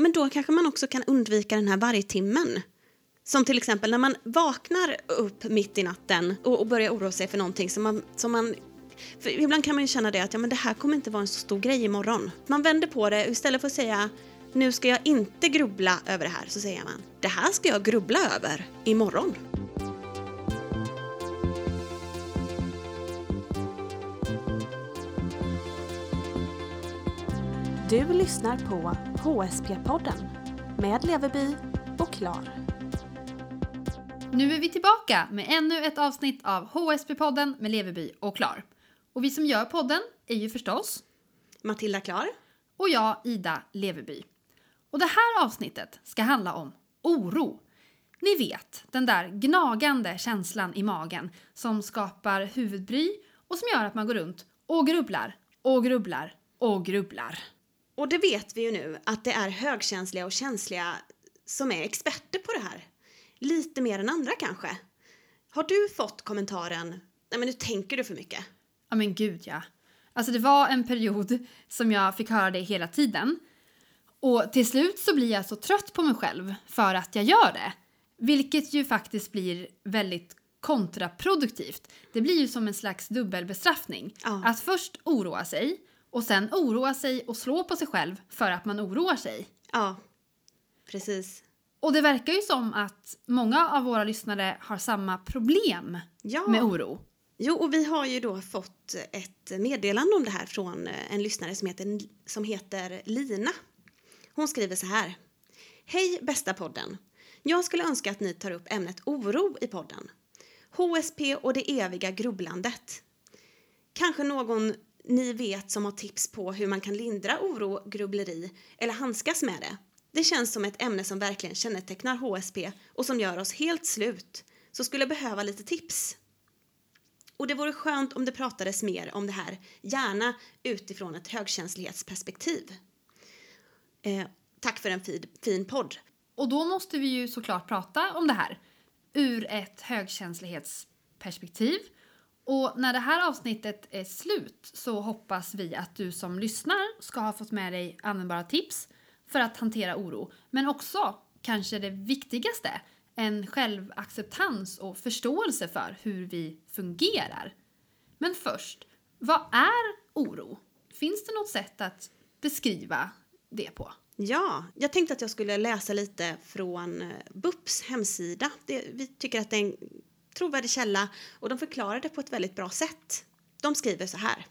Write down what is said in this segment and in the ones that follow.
men då kanske man också kan undvika den här vargtimmen. Som till exempel när man vaknar upp mitt i natten och, och börjar oroa sig för någonting som man, som man för ibland kan man ju känna det att ja, men det här kommer inte vara en så stor grej imorgon. Man vänder på det och istället för att säga nu ska jag inte grubbla över det här så säger man det här ska jag grubbla över imorgon. Du lyssnar på HSP-podden med Leverby och Klar. Nu är vi tillbaka med ännu ett avsnitt av HSP-podden med Leverby och Klar. Och vi som gör podden är ju förstås Matilda Klar. och jag, Ida Leverby. Och det här avsnittet ska handla om oro. Ni vet, den där gnagande känslan i magen som skapar huvudbry och som gör att man går runt och grubblar och grubblar och grubblar. Och det vet vi ju nu att det är högkänsliga och känsliga som är experter på det här. Lite mer än andra kanske. Har du fått kommentaren Nej men nu tänker du för mycket. Ja men gud ja. Alltså det var en period som jag fick höra det hela tiden. Och till slut så blir jag så trött på mig själv för att jag gör det. Vilket ju faktiskt blir väldigt kontraproduktivt. Det blir ju som en slags dubbelbestraffning. Ja. Att först oroa sig och sen oroa sig och slå på sig själv för att man oroar sig. Ja, precis. Och det verkar ju som att många av våra lyssnare har samma problem Ja. med oro. Jo, och vi har ju då fått ett meddelande om det här från en lyssnare som heter, som heter Lina. Hon skriver så här. Hej bästa podden. Jag skulle önska att ni tar upp ämnet oro i podden. HSP och det eviga grubblandet. Kanske någon ni vet som har tips på hur man kan lindra oro, grubbleri eller handskas med det. Det känns som ett ämne som verkligen kännetecknar HSP och som gör oss helt slut. Så skulle behöva lite tips. Och det vore skönt om det pratades mer om det här, gärna utifrån ett högkänslighetsperspektiv. Eh, tack för en fin, fin podd. Och då måste vi ju såklart prata om det här ur ett högkänslighetsperspektiv. Och när det här avsnittet är slut så hoppas vi att du som lyssnar ska ha fått med dig användbara tips för att hantera oro. Men också, kanske det viktigaste, en självacceptans och förståelse för hur vi fungerar. Men först, vad är oro? Finns det något sätt att beskriva det på? Ja, jag tänkte att jag skulle läsa lite från eh, BUPs hemsida. Det, vi tycker att det är en trovärdig källa och de förklarar det på ett väldigt bra sätt. De skriver så här.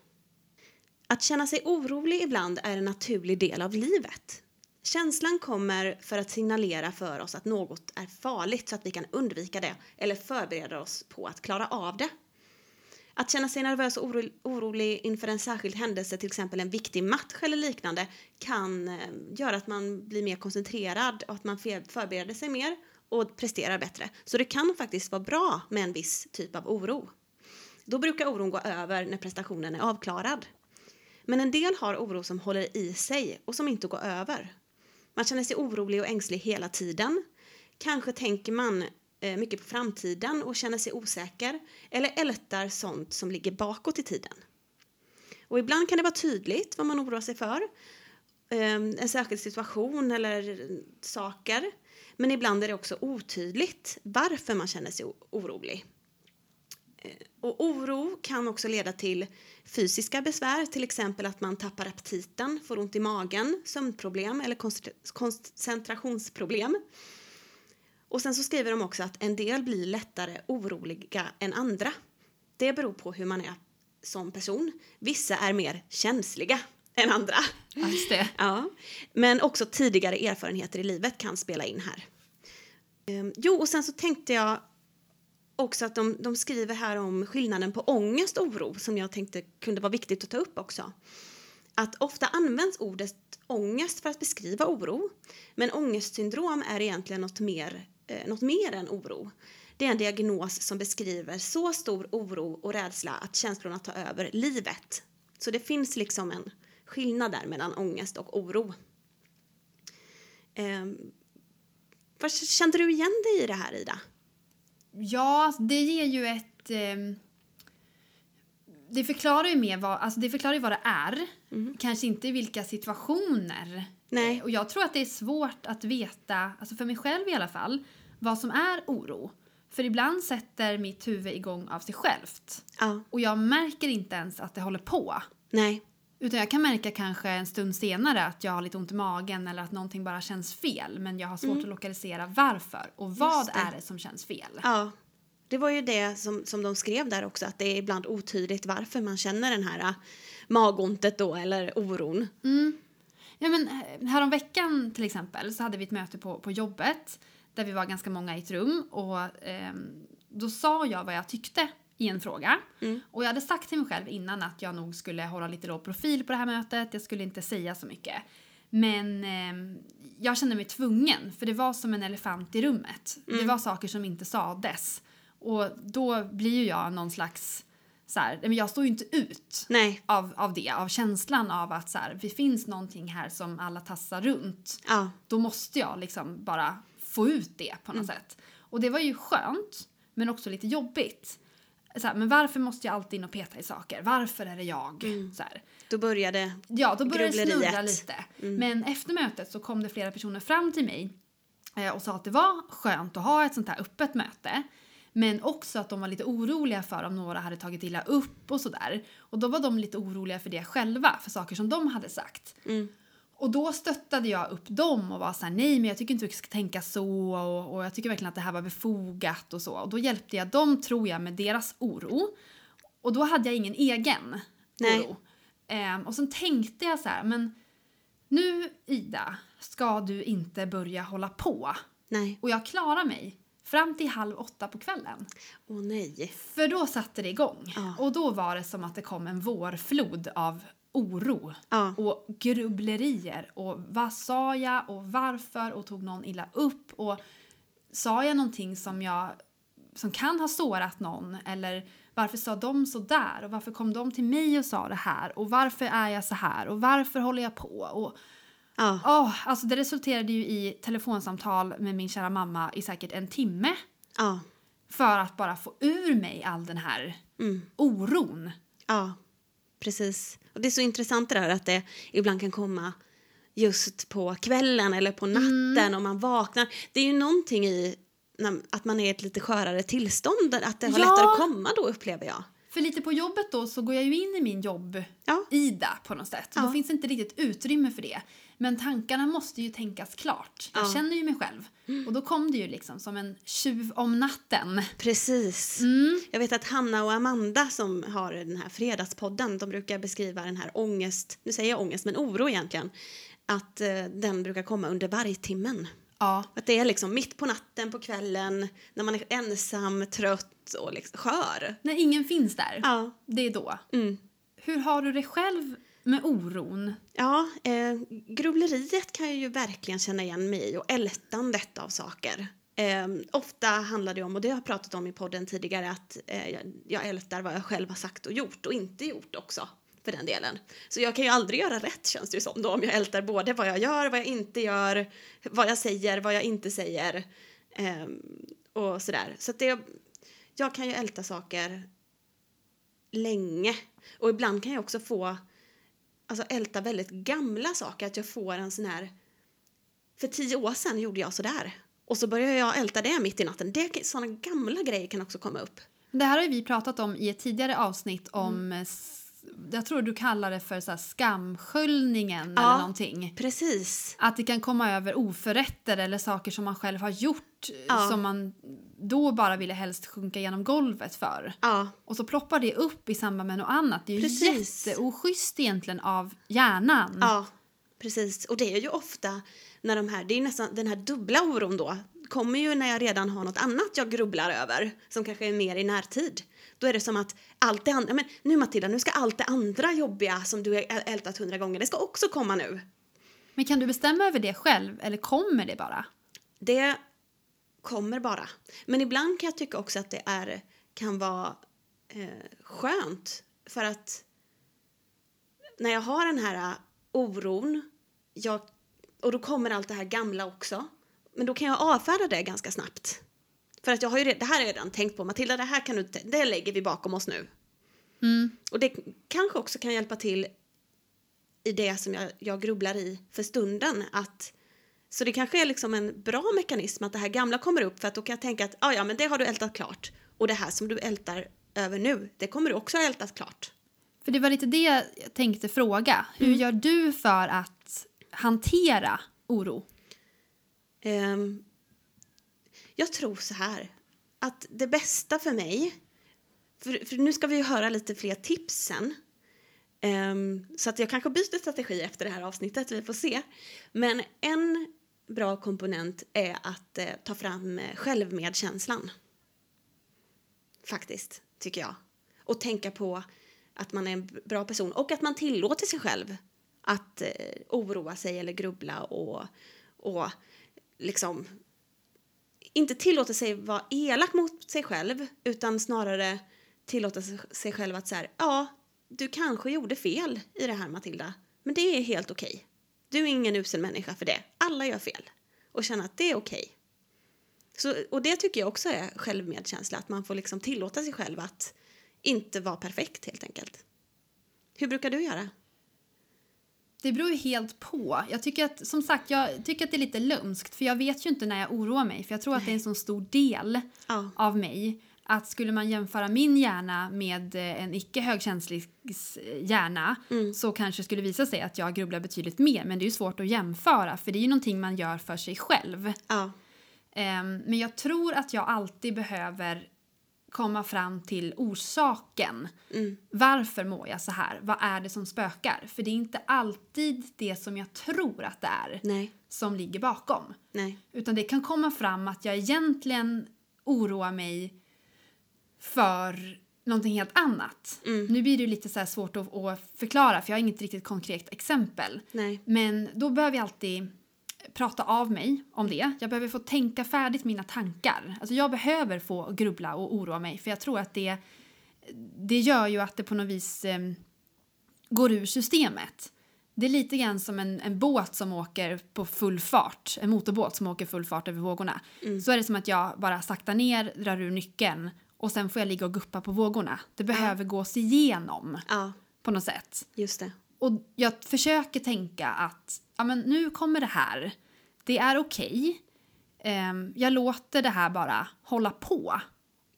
Att känna sig orolig ibland är en naturlig del av livet. Känslan kommer för att signalera för oss att något är farligt så att vi kan undvika det eller förbereda oss på att klara av det. Att känna sig nervös och oro- orolig inför en särskild händelse, till exempel en viktig match eller liknande, kan eh, göra att man blir mer koncentrerad och att man förbereder sig mer och presterar bättre. Så det kan faktiskt vara bra med en viss typ av oro. Då brukar oron gå över när prestationen är avklarad. Men en del har oro som håller i sig och som inte går över. Man känner sig orolig och ängslig hela tiden. Kanske tänker man eh, mycket på framtiden och känner sig osäker eller ältar sånt som ligger bakåt i tiden. Och ibland kan det vara tydligt vad man oroar sig för. Ehm, en särskild situation eller saker. Men ibland är det också otydligt varför man känner sig orolig. Eh, och oro kan också leda till fysiska besvär, till exempel att man tappar aptiten, får ont i magen, sömnproblem eller koncentrationsproblem. Och sen så skriver de också att en del blir lättare oroliga än andra. Det beror på hur man är som person. Vissa är mer känsliga än andra. Just det. Ja, men också tidigare erfarenheter i livet kan spela in här. Ehm, Jo, och sen så tänkte jag också att de, de skriver här om skillnaden på ångest och oro som jag tänkte kunde vara viktigt att ta upp också. Att ofta används ordet ångest för att beskriva oro, men ångestsyndrom är egentligen något mer, eh, något mer än oro. Det är en diagnos som beskriver så stor oro och rädsla att känslorna tar över livet. Så det finns liksom en skillnad där mellan ångest och oro. Eh, vad kände du igen dig i det här, Ida? Ja, det ger ju ett... ehm, det förklarar ju mer vad, alltså det förklarar ju vad det är. Kanske inte vilka situationer Nej. Och jag tror att det är svårt att veta, alltså för mig själv i alla fall, vad som är oro. För ibland sätter mitt huvud igång av sig självt. Ja. Och jag märker inte ens att det håller på. Nej. Utan jag kan märka kanske en stund senare att jag har lite ont i magen eller att någonting bara känns fel. Men jag har svårt att lokalisera varför och vad Mm. Det. är det som känns fel. Ja. Det var ju det som, som de skrev där också, att det är ibland otydligt varför man känner den här äh, magontet då, eller oron. Ja, men eh, häromveckan till exempel så hade vi ett möte på, på jobbet där vi var ganska många i ett rum och ehm, då sa jag vad jag tyckte i en fråga. Mm. Och jag hade sagt till mig själv innan att jag nog skulle hålla lite låg profil på det här mötet, jag skulle inte säga så mycket. Men ehm, jag kände mig tvungen, för det var som en elefant i rummet. Det var saker som inte sades. Och då blir ju jag någon slags, så här, men jag står ju inte ut Nej. av, av det, av känslan av att så här, det finns någonting här som alla tassar runt. Ja. Då måste jag liksom bara få ut det på något sätt. Och det var ju skönt, men också lite jobbigt. Så här, men varför måste jag alltid in och peta i saker? Varför är det jag? Så här. Då började... Ja, då började det snurra lite. Men efter mötet så kom det flera personer fram till mig eh, och sa att det var skönt att ha ett sånt här öppet möte. Men också att de var lite oroliga för om några hade tagit illa upp och sådär. Och då var de lite oroliga för det själva, för saker som de hade sagt. Mm. Och då stöttade jag upp dem och var så här, nej men jag tycker inte vi ska tänka så och, och jag tycker verkligen att det här var befogat och så. Och då hjälpte jag dem, tror jag, med deras oro. Och då hade jag ingen egen Nej. oro. Ehm, och sen tänkte jag så här, men nu Ida ska du inte börja hålla på. Nej. Och jag klarar mig fram till halv åtta på kvällen. Åh nej. För då satte det igång. Ja. Och då var det som att det kom en vårflod av oro Ja. och grubblerier. Och vad sa jag och varför och tog någon illa upp? Och sa jag någonting som jag som kan ha sårat någon eller varför sa de så där och varför kom de till mig och sa det här och varför är jag så här och varför håller jag på och Ja. åh, alltså det resulterade ju i telefonsamtal med min kära mamma i säkert en timme Ja. för att bara få ur mig all den här Mm. oron. Ja. Precis. Och det är så intressant det där att det ibland kan komma just på kvällen eller på natten om man vaknar. Det är ju någonting i att man är i ett lite skörare tillstånd, att det har Ja. lättare att komma då upplever jag. För lite på jobbet då så går jag ju in i min jobb Ja. På något sätt. Ja. Då finns det inte riktigt utrymme för det. Men tankarna måste ju tänkas klart. Jag Ja. känner ju mig själv. Och då kom det ju liksom som en tjuv om natten. Precis. Mm. Jag vet att Hanna och Amanda som har den här fredagspodden, de brukar beskriva den här ångest, nu säger jag ångest men oro egentligen, att eh, den brukar komma under vargtimmen. Ja. Att det är liksom mitt på natten, på kvällen, när man är ensam, trött och liksom skör. När ingen finns där, Ja. det är då. Mm. Hur har du det själv med oron? Ja, eh, grubbleriet kan jag ju verkligen känna igen mig i och ältandet av saker. Eh, ofta handlar det om, och det har jag pratat om i podden tidigare, att eh, jag, ältar vad jag själv har sagt och gjort och inte gjort också för den delen. Så jag kan ju aldrig göra rätt känns det ju som då om jag ältar både vad jag gör, vad jag inte gör, vad jag säger, vad jag inte säger eh, och sådär. Så att det, jag kan ju älta saker länge och ibland kan jag också få alltså älta väldigt gamla saker. Att jag får en sån här... För tio år sedan gjorde jag så där. Och så börjar jag älta det mitt i natten. Det, såna gamla grejer kan också komma upp. Det här har vi pratat om i ett tidigare avsnitt om, Mm. Jag tror du kallar det för så skamsköljningen Ja. eller någonting. Precis. Att det kan komma över oförrätter eller saker som man själv har gjort Ja. som man då bara ville helst sjunka genom golvet för. Ja, Och så ploppar det upp i samband med något annat. Det är ju Precis. jätteoschysst egentligen av hjärnan. ja, precis. Och det är ju ofta när de här, det är nästan den här dubbla oron då, kommer ju när jag redan har något annat jag grubblar över, som kanske är mer i närtid. Då är det som att allt det andra, men nu Matilda, nu ska allt det andra jobbiga som du har ältat hundra gånger, det ska också komma nu. Men kan du bestämma över det själv eller kommer det bara? Det kommer bara. Men ibland kan jag tycka också att det är, kan vara eh, skönt för att när jag har den här eh, oron jag, och då kommer allt det här gamla också men då kan jag avfärda det ganska snabbt. För att jag har ju, re- det här har jag redan tänkt på. Matilda, det här kan du det lägger vi bakom oss nu. Mm. Och det kanske också kan hjälpa till i det som jag, jag grubblar i för stunden. Att, så det kanske är liksom en bra mekanism att det här gamla kommer upp för att då kan jag tänka att ah, ja, men det har du ältat klart. Och det här som du ältar över nu, det kommer du också ha ältat klart. För det var lite det jag tänkte fråga. Hur Mm. gör du för att hantera oro? Um, jag tror så här, att det bästa för mig, för, för nu ska vi ju höra lite fler tips sen, Um, ehm, så att jag kanske byter strategi efter det här avsnittet, vi får se. Men en bra komponent är att eh, ta fram eh, självmedkänslan. Faktiskt, tycker jag. Och tänka på att man är en bra person och att man tillåter sig själv att eh, oroa sig eller grubbla och, och liksom inte tillåter sig vara elak mot sig själv utan snarare tillåta sig- själv att säga ja, du kanske gjorde fel i det här Matilda, men det är helt okej. Du är ingen usel människa för det. Alla gör fel. Och känna att det är okej. Så, och det tycker jag också är självmedkänsla, att man får liksom tillåta sig själv att inte vara perfekt helt enkelt. Hur brukar du göra? Det beror ju helt på. Jag tycker att, som sagt, jag tycker att det är lite lömskt för jag vet ju inte när jag oroar mig för jag tror att det är en så stor del Ja. av mig att skulle man jämföra min hjärna med eh, en icke högkänslig hjärna Mm. så kanske det skulle visa sig att jag grubblar betydligt mer men det är ju svårt att jämföra för det är ju någonting man gör för sig själv. Ja. Ehm, men jag tror att jag alltid behöver komma fram till orsaken. Mm. Varför mår jag så här? Vad är det som spökar? För det är inte alltid det som jag tror att det är Nej. som ligger bakom. Nej. Utan det kan komma fram att jag egentligen oroar mig för någonting helt annat. Mm. Nu blir det ju lite så svårt att, att förklara för jag har inget riktigt konkret exempel. Nej. Men då behöver jag alltid prata av mig om det. Jag behöver få tänka färdigt mina tankar. Alltså jag behöver få grubbla och oroa mig för jag tror att det, det gör ju att det på något vis eh, går ur systemet. Det är lite grann som en, en båt som åker på full fart, en motorbåt som åker full fart över vågorna. Mm. Så är det som att jag bara saktar ner, drar ur nyckeln och sen får jag ligga och guppa på vågorna. Det behöver gås igenom Ja, på något sätt. just det. Och jag försöker tänka att ja, men nu kommer det här. Det är okej. Ehm, jag låter det här bara hålla på.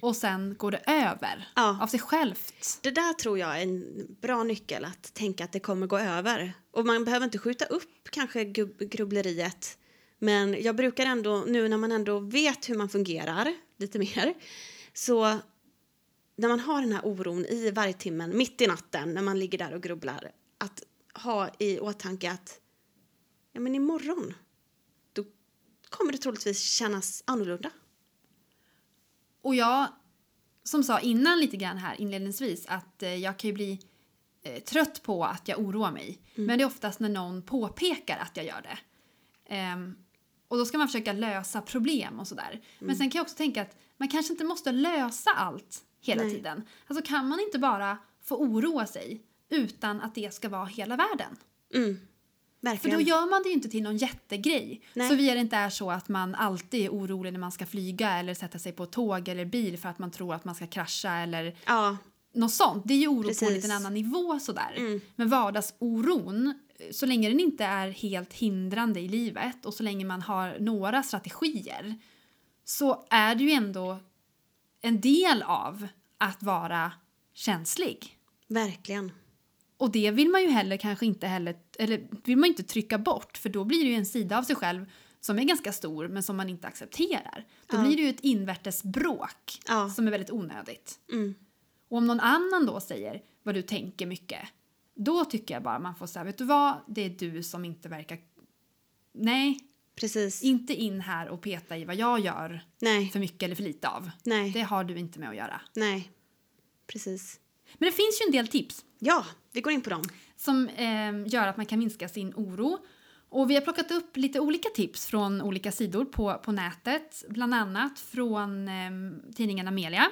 Och sen går det över Ja. av sig självt. Det där tror jag är en bra nyckel, att tänka att det kommer gå över. Och man behöver inte skjuta upp kanske grubbleriet. Men jag brukar ändå, nu när man ändå vet hur man fungerar lite mer, så när man har den här oron i vargtimmen, mitt i natten, när man ligger där och grubblar, att ha i åtanke att ja, men imorgon, kommer det troligtvis kännas annorlunda. Och jag, som sa innan lite grann här inledningsvis, att eh, jag kan ju bli eh, trött på att jag oroar mig. Men det är oftast när någon påpekar att jag gör det. Ehm, och då ska man försöka lösa problem och sådär. Men sen kan jag också tänka att man kanske inte måste lösa allt hela Nej. tiden. Alltså kan man inte bara få oroa sig utan att det ska vara hela världen? Mm, För verkligen. då gör man det ju inte till någon jättegrej. Nej. Såvida det inte är så att man alltid är orolig när man ska flyga eller sätta sig på tåg eller bil för att man tror att man ska krascha eller Ja, något sånt. Det är ju oro på en Precis. liten annan nivå sådär. Mm. Men vardagsoron, så länge den inte är helt hindrande i livet och så länge man har några strategier så är det ju ändå en del av att vara känslig. verkligen. Och det vill man ju heller kanske inte heller, eller vill man inte trycka bort för då blir det ju en sida av sig själv som är ganska stor men som man inte accepterar. Då Ja. blir det ju ett invärtes bråk Ja. som är väldigt onödigt. Mm. Och om någon annan då säger vad du tänker mycket, då tycker jag bara man får säga, vet du vad, det är du som inte verkar... Nej, Precis. inte in här och peta i vad jag gör Nej, för mycket eller för lite av. nej, Det har du inte med att göra. nej. Precis. Men det finns ju en del tips Ja, vi går in på dem. som eh, gör att man kan minska sin oro. Och vi har plockat upp lite olika tips från olika sidor på, på nätet, bland annat från eh, tidningen Amelia.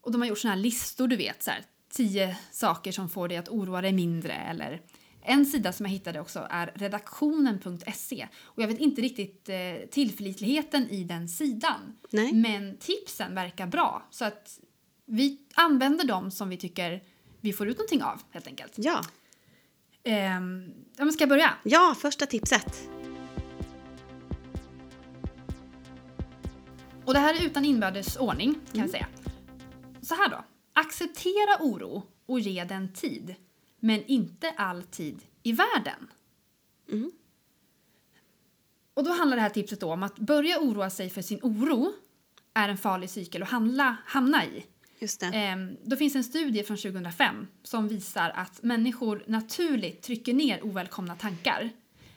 Och de har gjort såna här listor, du vet, så här, tio saker som får dig att oroa dig mindre eller en sida som jag hittade också är redaktionen.se och jag vet inte riktigt eh, tillförlitligheten i den sidan. Nej. Men tipsen verkar bra så att vi använder dem som vi tycker vi får ut någonting av helt enkelt. Ja. Ehm, ja, men ska jag börja? Ja, första tipset. Och det här är utan inbördes ordning kan Mm. jag säga. Så här då. Acceptera oro och ge den tid. Men inte all tid i världen. Mm. Och då handlar det här tipset om att börja oroa sig för sin oro är en farlig cykel att handla, hamna i. Just det. Ehm, då finns en studie från 2005 som visar att människor naturligt trycker ner ovälkomna tankar.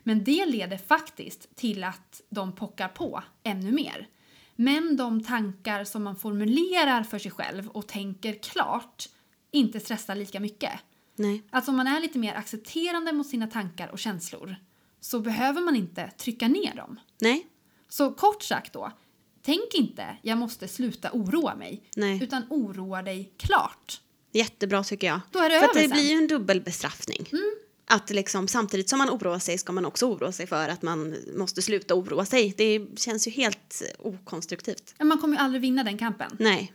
Men det leder faktiskt till att de pockar på ännu mer. Men de tankar som man formulerar för sig själv och tänker klart inte stressar lika mycket. Nej. Alltså om man är lite mer accepterande mot sina tankar och känslor så behöver man inte trycka ner dem. Nej. Så kort sagt då, tänk inte jag måste sluta oroa mig Nej. utan oroa dig klart. Jättebra tycker jag. Då är det För att över det sen. blir ju en dubbel bestraffning. Att liksom, samtidigt som man oroar sig ska man också oroa sig för att man måste sluta oroa sig. Det känns ju helt okonstruktivt. Man kommer ju aldrig vinna den kampen. Nej.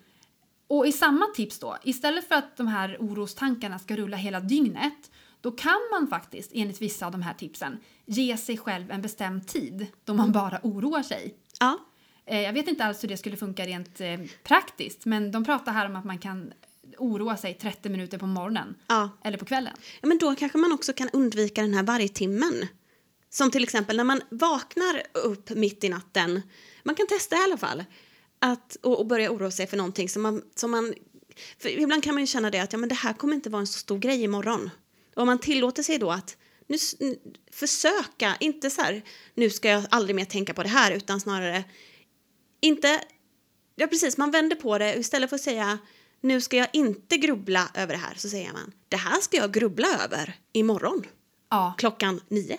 Och i samma tips då, istället för att de här orostankarna ska rulla hela dygnet, då kan man faktiskt, enligt vissa av de här tipsen, ge sig själv en bestämd tid då man bara oroar sig. Ja. Eh, Jag vet inte alls hur det skulle funka rent eh, praktiskt, men de pratar här om att man kan oroa sig 30 minuter på morgonen Ja. eller på kvällen. ja. Men då kanske man också kan undvika den här vargtimmen. Som till exempel när man vaknar upp mitt i natten. Man kan testa i alla fall. Att, och, och börja oroa sig för någonting som man, som man... Ibland kan man ju känna det att ja, men det här kommer inte vara en så stor grej imorgon. Och om man tillåter sig då att nu, försöka, inte så här nu ska jag aldrig mer tänka på det här utan snarare inte... Ja precis, man vänder på det istället för att säga nu ska jag inte grubbla över det här så säger man det här ska jag grubbla över imorgon Ja, klockan nio.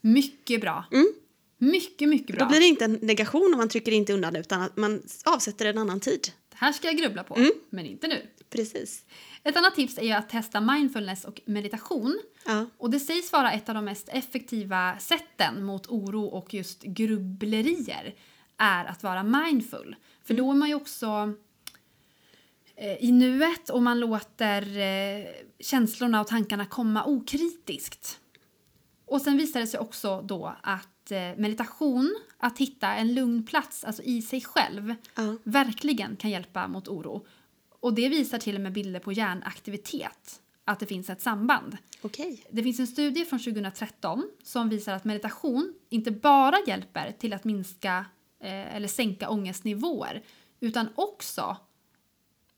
mycket bra. Mm. Mycket, mycket bra. Då blir det inte en negation om man trycker inte undan utan att man avsätter en annan tid. Det här ska jag grubbla på, Mm. men inte nu. Precis. Ett annat tips är ju att testa mindfulness och meditation. Ja. Och det sägs vara ett av de mest effektiva sätten mot oro och just grubblerier är att vara mindful. För då är man ju också eh, i nuet och man låter eh, känslorna och tankarna komma okritiskt. Och sen visar det sig också då att eh, meditation, att hitta en lugn plats alltså i sig själv, Ja. verkligen kan hjälpa mot oro. Och det visar till och med bilder på hjärnaktivitet, att det finns ett samband. Okej. Det finns en studie från 2013 som visar att meditation inte bara hjälper till att minska eh, eller sänka ångestnivåer utan också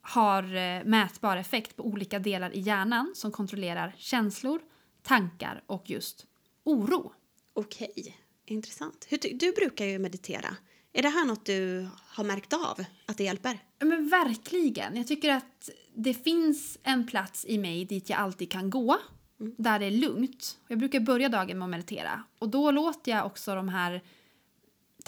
har eh, mätbar effekt på olika delar i hjärnan som kontrollerar känslor, tankar och just oro. Okej. Intressant. Hur, du brukar ju meditera. Är det här något du har märkt av att det hjälper? Men verkligen. Jag tycker att det finns en plats i mig dit jag alltid kan gå. Där det är lugnt. Jag brukar börja dagen med att meditera. Och då låter jag också de här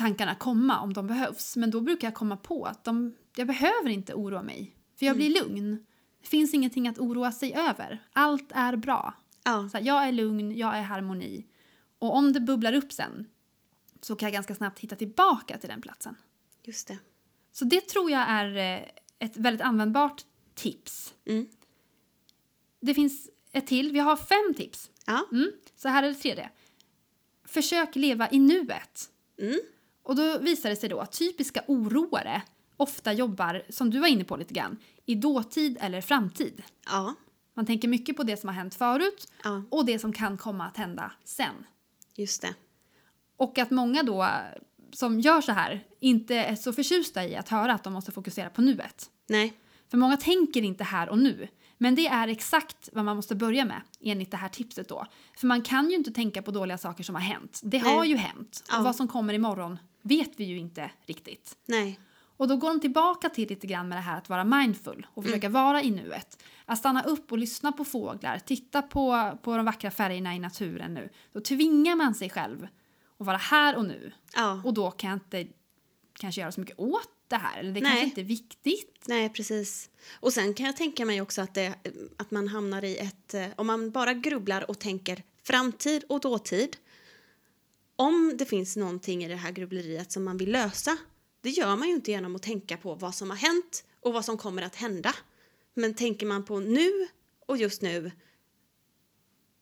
tankarna komma om de behövs. Men då brukar jag komma på att de, jag behöver inte oroa mig. För jag blir lugn. Det finns ingenting att oroa sig över. Allt är bra. Ja. Så här, jag är lugn, jag är harmoni. Och om det bubblar upp sen så kan jag ganska snabbt hitta tillbaka till den platsen. Just det. Så det tror jag är eh, ett väldigt användbart tips. Mm. Det finns ett till. Vi har fem tips. Ja. Mm. Så här är det tredje. Försök leva i nuet. Mm. Och då visar det sig då att typiska oroare ofta jobbar, som du var inne på lite grann, i dåtid eller framtid. Ja. Man tänker mycket på det som har hänt förut Ja. och det som kan komma att hända sen. Just det. Och att många då som gör så här inte är så förtjusta i att höra att de måste fokusera på nuet. Nej. För många tänker inte här och nu. Men det är exakt vad man måste börja med enligt det här tipset då. För man kan ju inte tänka på dåliga saker som har hänt. Det har Nej. ju hänt. Ja. Och vad som kommer imorgon vet vi ju inte riktigt. Nej. Och då går de tillbaka till lite grann med det här att vara mindful och försöka vara i nuet. Att stanna upp och lyssna på fåglar, titta på, på de vackra färgerna i naturen nu. Då tvingar man sig själv att vara här och nu. Ja. Och då kan jag inte kanske göra så mycket åt det här. Eller det Nej. kanske inte är viktigt. Nej, precis. Och sen kan jag tänka mig också att, det, att man hamnar i ett... eh, Om man bara grubblar och tänker framtid och dåtid. Om det finns någonting i det här grubbleriet som man vill lösa. Det gör man ju inte genom att tänka på vad som har hänt och vad som kommer att hända. Men tänker man på nu och just nu.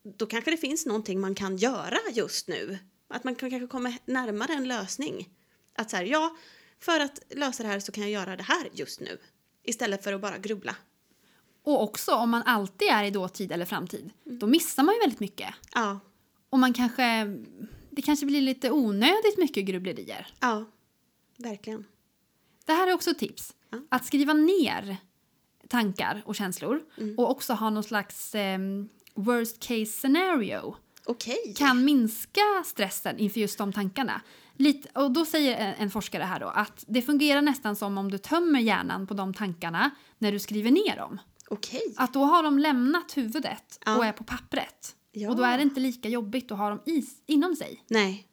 då kanske det finns någonting man kan göra just nu. Att man kan kanske komma närmare en lösning. Att så här, ja, för att lösa det här så kan jag göra det här just nu. Istället för att bara grubbla. Och också om man alltid är i dåtid eller framtid, då missar man ju väldigt mycket. Ja, Och man kanske, det kanske blir lite onödigt mycket grubblerier. ja, verkligen. Det här är också ett tips. Ja. Att skriva ner tankar och känslor Mm. och också ha någon slags ehm, worst case scenario Okej. kan minska stressen inför just de tankarna. Lite, och då säger en, en forskare här då att det fungerar nästan som om du tömmer hjärnan på de tankarna när du skriver ner dem. Okej. Att då har de lämnat huvudet Ja. och är på pappret. Ja. Och då är det inte lika jobbigt att ha dem i, inom sig. Nej.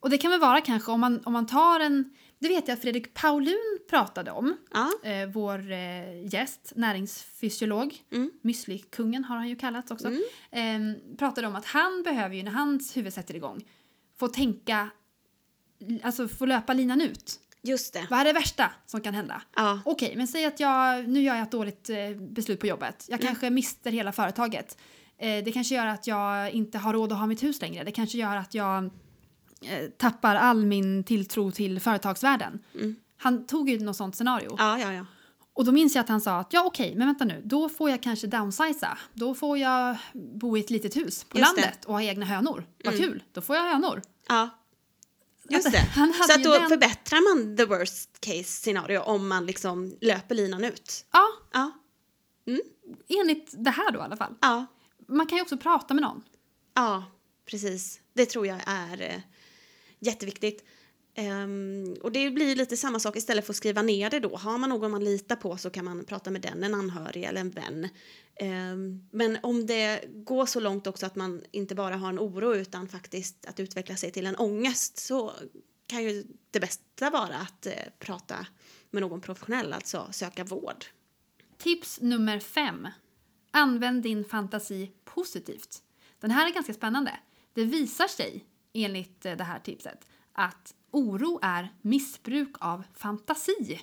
Och det kan väl vara kanske om man, om man tar en... Det vet jag Fredrik Paulun pratade om. Ja. Eh, vår eh, gäst, näringsfysiolog. Mm. Müsli-kungen har han ju kallats också. Mm. Eh, pratade om att han behöver ju när hans huvud sätter igång få tänka, alltså få löpa linan ut. Just det. Vad är det värsta som kan hända? Ja. Okej, men säg att jag, nu gör jag ett dåligt eh, beslut på jobbet. Jag Mm. kanske mister hela företaget. Eh, det kanske gör att jag inte har råd att ha mitt hus längre. Det kanske gör att jag eh, tappar all min tilltro till företagsvärlden. Mm. Han tog ju något sånt scenario. Ja, ja, ja. Och då minns jag att han sa att ja okej, men vänta nu, då får jag kanske downsiza. Då får jag bo i ett litet hus på Just det. landet och ha egna hönor. Vad Mm. kul, då får jag hönor. Ja. Just Att det. Så att då den- förbättrar man the worst case scenario om man liksom löper linan ut. Ja, Ja. enligt det här då i alla fall. Ja. Man kan ju också prata med någon. Ja, precis. Det tror jag är eh, jätteviktigt. Um, och det blir lite samma sak istället för att skriva ner det då. Har man någon man litar på så kan man prata med den, en anhörig eller en vän. Um, men om det går så långt också att man inte bara har en oro utan faktiskt att utveckla sig till en ångest så kan ju det bästa vara att uh, prata med någon professionell, alltså söka vård. Tips nummer fem. Använd din fantasi positivt. Den här är ganska spännande. Det visar sig, enligt eh, det här tipset, att oro är missbruk av fantasi.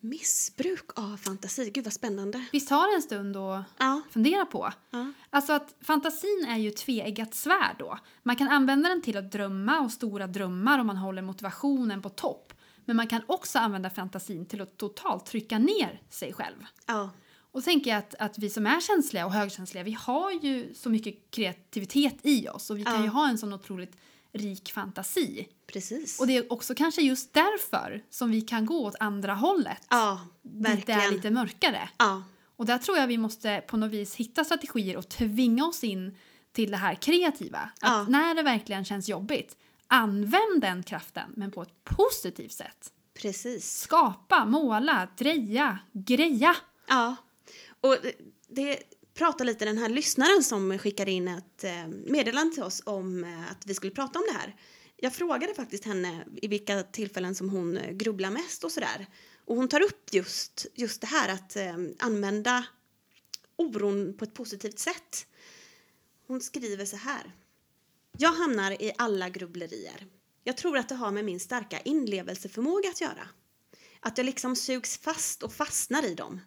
Missbruk av fantasi, gud vad spännande. Har det en stund att Ja, fundera på? ja, Alltså att fantasin är ju tveeggat svärd då. Man kan använda den till att drömma och stora drömmar om man håller motivationen på topp. Men man kan också använda fantasin till att totalt trycka ner sig själv. ja, Och tänker jag att, att vi som är känsliga och högkänsliga, vi har ju så mycket kreativitet i oss och vi kan ju ha en sån otroligt rik fantasi. precis. Och det är också kanske just därför som vi kan gå åt andra hållet. Ja, dit det är verkligen. lite mörkare. Ja, Och där tror jag vi måste på något vis hitta strategier och tvinga oss in till det här kreativa. Att Ja. när det verkligen känns jobbigt, använd den kraften men på ett positivt sätt. precis. Skapa, måla, dreja, greja. Ja, och det, prata lite den här lyssnaren som skickade in ett eh, meddelande till oss om eh, att vi skulle prata om det här. Jag frågade faktiskt henne i vilka tillfällen som hon eh, grubblar mest och sådär. Och hon tar upp just, just det här att använda oron på ett positivt sätt. Hon skriver så här. Jag hamnar i alla grubblerier. Jag tror att det har med min starka inlevelseförmåga att göra. Att jag liksom sugs fast och fastnar i dem.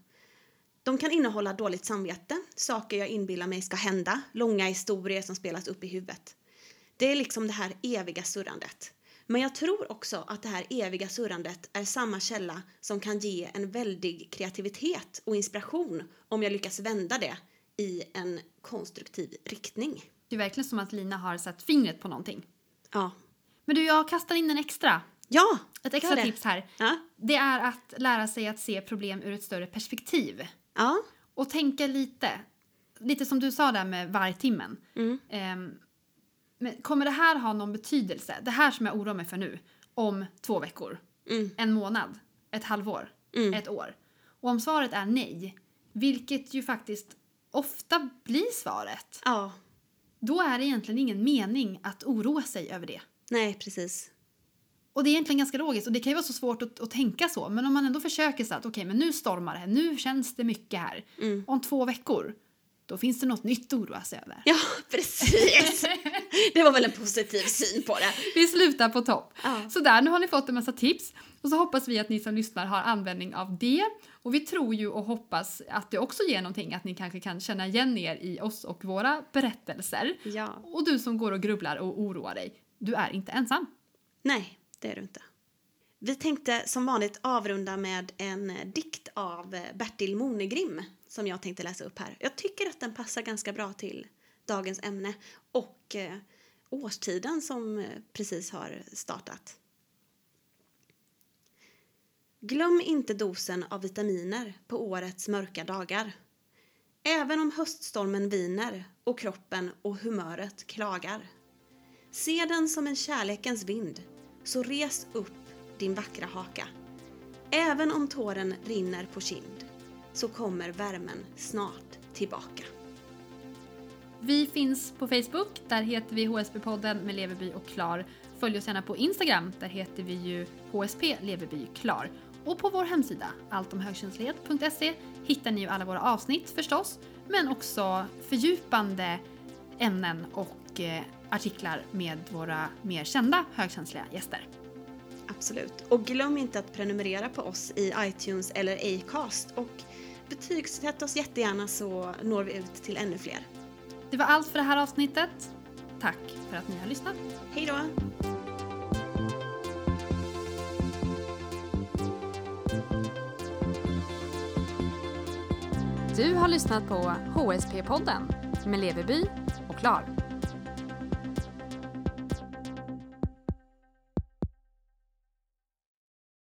De kan innehålla dåligt samvete, saker jag inbillar mig ska hända, långa historier som spelas upp i huvudet. Det är liksom det här eviga surrandet. Men jag tror också att det här eviga surrandet är samma källa som kan ge en väldig kreativitet och inspiration om jag lyckas vända det i en konstruktiv riktning. Det är verkligen som att Lina har satt fingret på någonting. Ja. Men du, jag kastar in en extra. Ja! Ett extra tips här. Ja. Det är att lära sig att se problem ur ett större perspektiv. Ja. Och tänka lite, lite som du sa där med vargtimmen. Mm. Ehm, men kommer det här ha någon betydelse? Det här som jag oroar mig för nu, om två veckor, Mm. en månad, ett halvår, Mm. ett år. Och om svaret är nej, vilket ju faktiskt ofta blir svaret, Ja. då är det egentligen ingen mening att oroa sig över det. Nej, precis. Och det är egentligen ganska logiskt och det kan ju vara så svårt att, att tänka så. Men om man ändå försöker så att okej, men nu stormar det, nu känns det mycket här. Mm. Om två veckor, då finns det något nytt att oroa sig över. Ja, precis. Det var väl en positiv syn på det. Vi slutar på topp. Ja. Så där, nu har ni fått en massa tips och så hoppas vi att ni som lyssnar har användning av det. Och vi tror ju och hoppas att det också ger någonting, att ni kanske kan känna igen er i oss och våra berättelser. Ja. Och du som går och grubblar och oroar dig, du är inte ensam. Nej, det är du inte. Vi tänkte som vanligt avrunda med en eh, dikt av eh, Bertil Monegrim som jag tänkte läsa upp här. Jag tycker att den passar ganska bra till dagens ämne och eh, årstiden som precis har startat. Glöm inte dosen av vitaminer på årets mörka dagar. Även om höststormen viner och kroppen och humöret klagar. Se den som en kärlekens vind, så res upp din vackra haka. Även om tåren rinner på kind, så kommer värmen snart tillbaka. Vi finns på Facebook, där heter vi HSB-podden med Leverby och Klar. Följ oss gärna på Instagram, där heter vi ju HSP Leverby Klar. Och på vår hemsida, alltomhögkänslighet.se, hittar ni ju alla våra avsnitt förstås, men också fördjupande ämnen och eh, artiklar med våra mer kända högkänsliga gäster. Absolut. Och glöm inte att prenumerera på oss i iTunes eller Acast och betygsätt oss jättegärna så når vi ut till ännu fler. Det var allt för det här avsnittet. Tack för att ni har lyssnat. Hej då! Du har lyssnat på HSP-podden med Leverby och Klar.